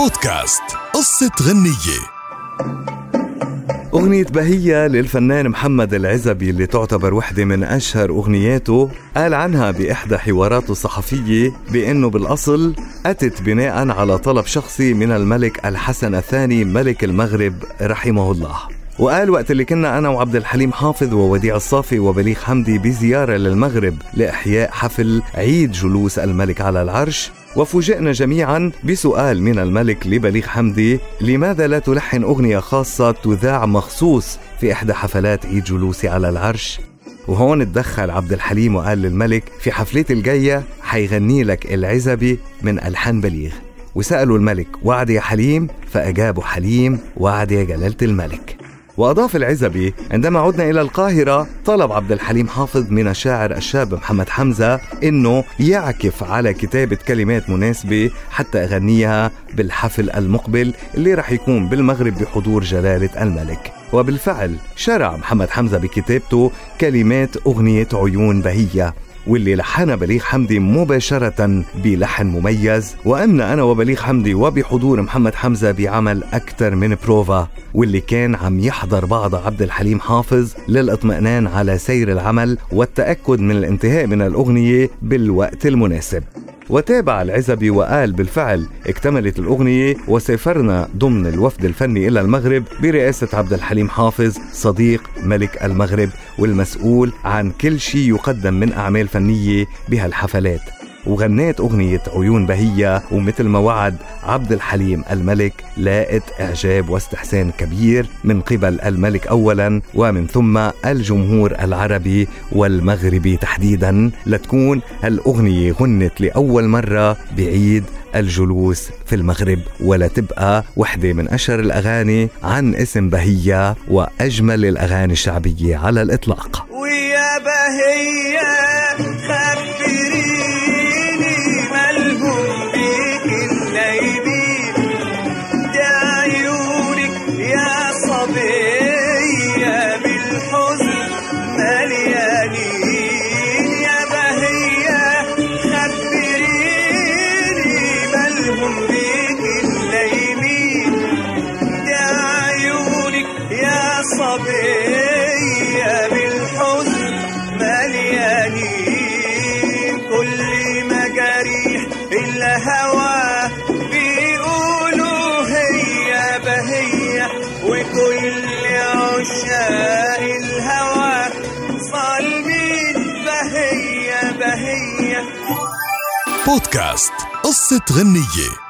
بودكاست. قصة غنية. أغنية بهية للفنان محمد العزبي اللي تعتبر وحدة من أشهر أغنياته. قال عنها بإحدى حواراته الصحفية بأنه بالأصل أتت بناء على طلب شخصي من الملك الحسن الثاني ملك المغرب رحمه الله. وقال وقت اللي كنا أنا وعبد الحليم حافظ ووديع الصافي وبليغ حمدي بزيارة للمغرب لإحياء حفل عيد جلوس الملك على العرش وفوجئنا جميعا بسؤال من الملك لبليغ حمدي لماذا لا تلحن أغنية خاصة تذاع مخصوص في إحدى حفلات عيد جلوسي على العرش؟ وهون تدخل عبد الحليم وقال للملك في حفلتي الجاية حيغني لك العزبي من ألحان بليغ. وسألوا الملك وعد يا حليم؟ فأجابوا حليم وعد يا جلالة الملك. وأضاف العزبي عندما عدنا إلى القاهرة طلب عبد الحليم حافظ من الشاعر الشاب محمد حمزة إنه يعكف على كتابة كلمات مناسبة حتى أغنيها بالحفل المقبل اللي رح يكون بالمغرب بحضور جلالة الملك. وبالفعل شرع محمد حمزة بكتابته كلمات أغنية عيون بهية. واللي لحنها بليغ حمدي مباشرة بلحن مميز. وقمنا أنا وبليغ حمدي وبحضور محمد حمزة بعمل أكثر من بروفا. واللي كان عم يحضر بعض عبد الحليم حافظ للاطمئنان على سير العمل والتأكد من الانتهاء من الأغنية بالوقت المناسب. وتابع العزبي وقال بالفعل اكتملت الأغنية وسافرنا ضمن الوفد الفني إلى المغرب برئاسة عبد الحليم حافظ صديق ملك المغرب والمسؤول عن كل شيء يقدم من أعمال فنية بهالحفلات. وغنيت أغنية عيون بهية ومثل ما وعد عبد الحليم الملك لاقت إعجاب واستحسان كبير من قبل الملك أولا ومن ثم الجمهور العربي والمغربي تحديدا. لتكون هالأغنية غنت لأول مرة بعيد الجلوس في المغرب ولا تبقى وحدة من أشهر الأغاني عن اسم بهية وأجمل الأغاني الشعبية على الإطلاق. صبية بالحزن مليانين كل مجاريح الهوى بيقولوا هي بهية وكل عشاق الهوى ظالمين بهية بهية. بودكاست قصة غنية.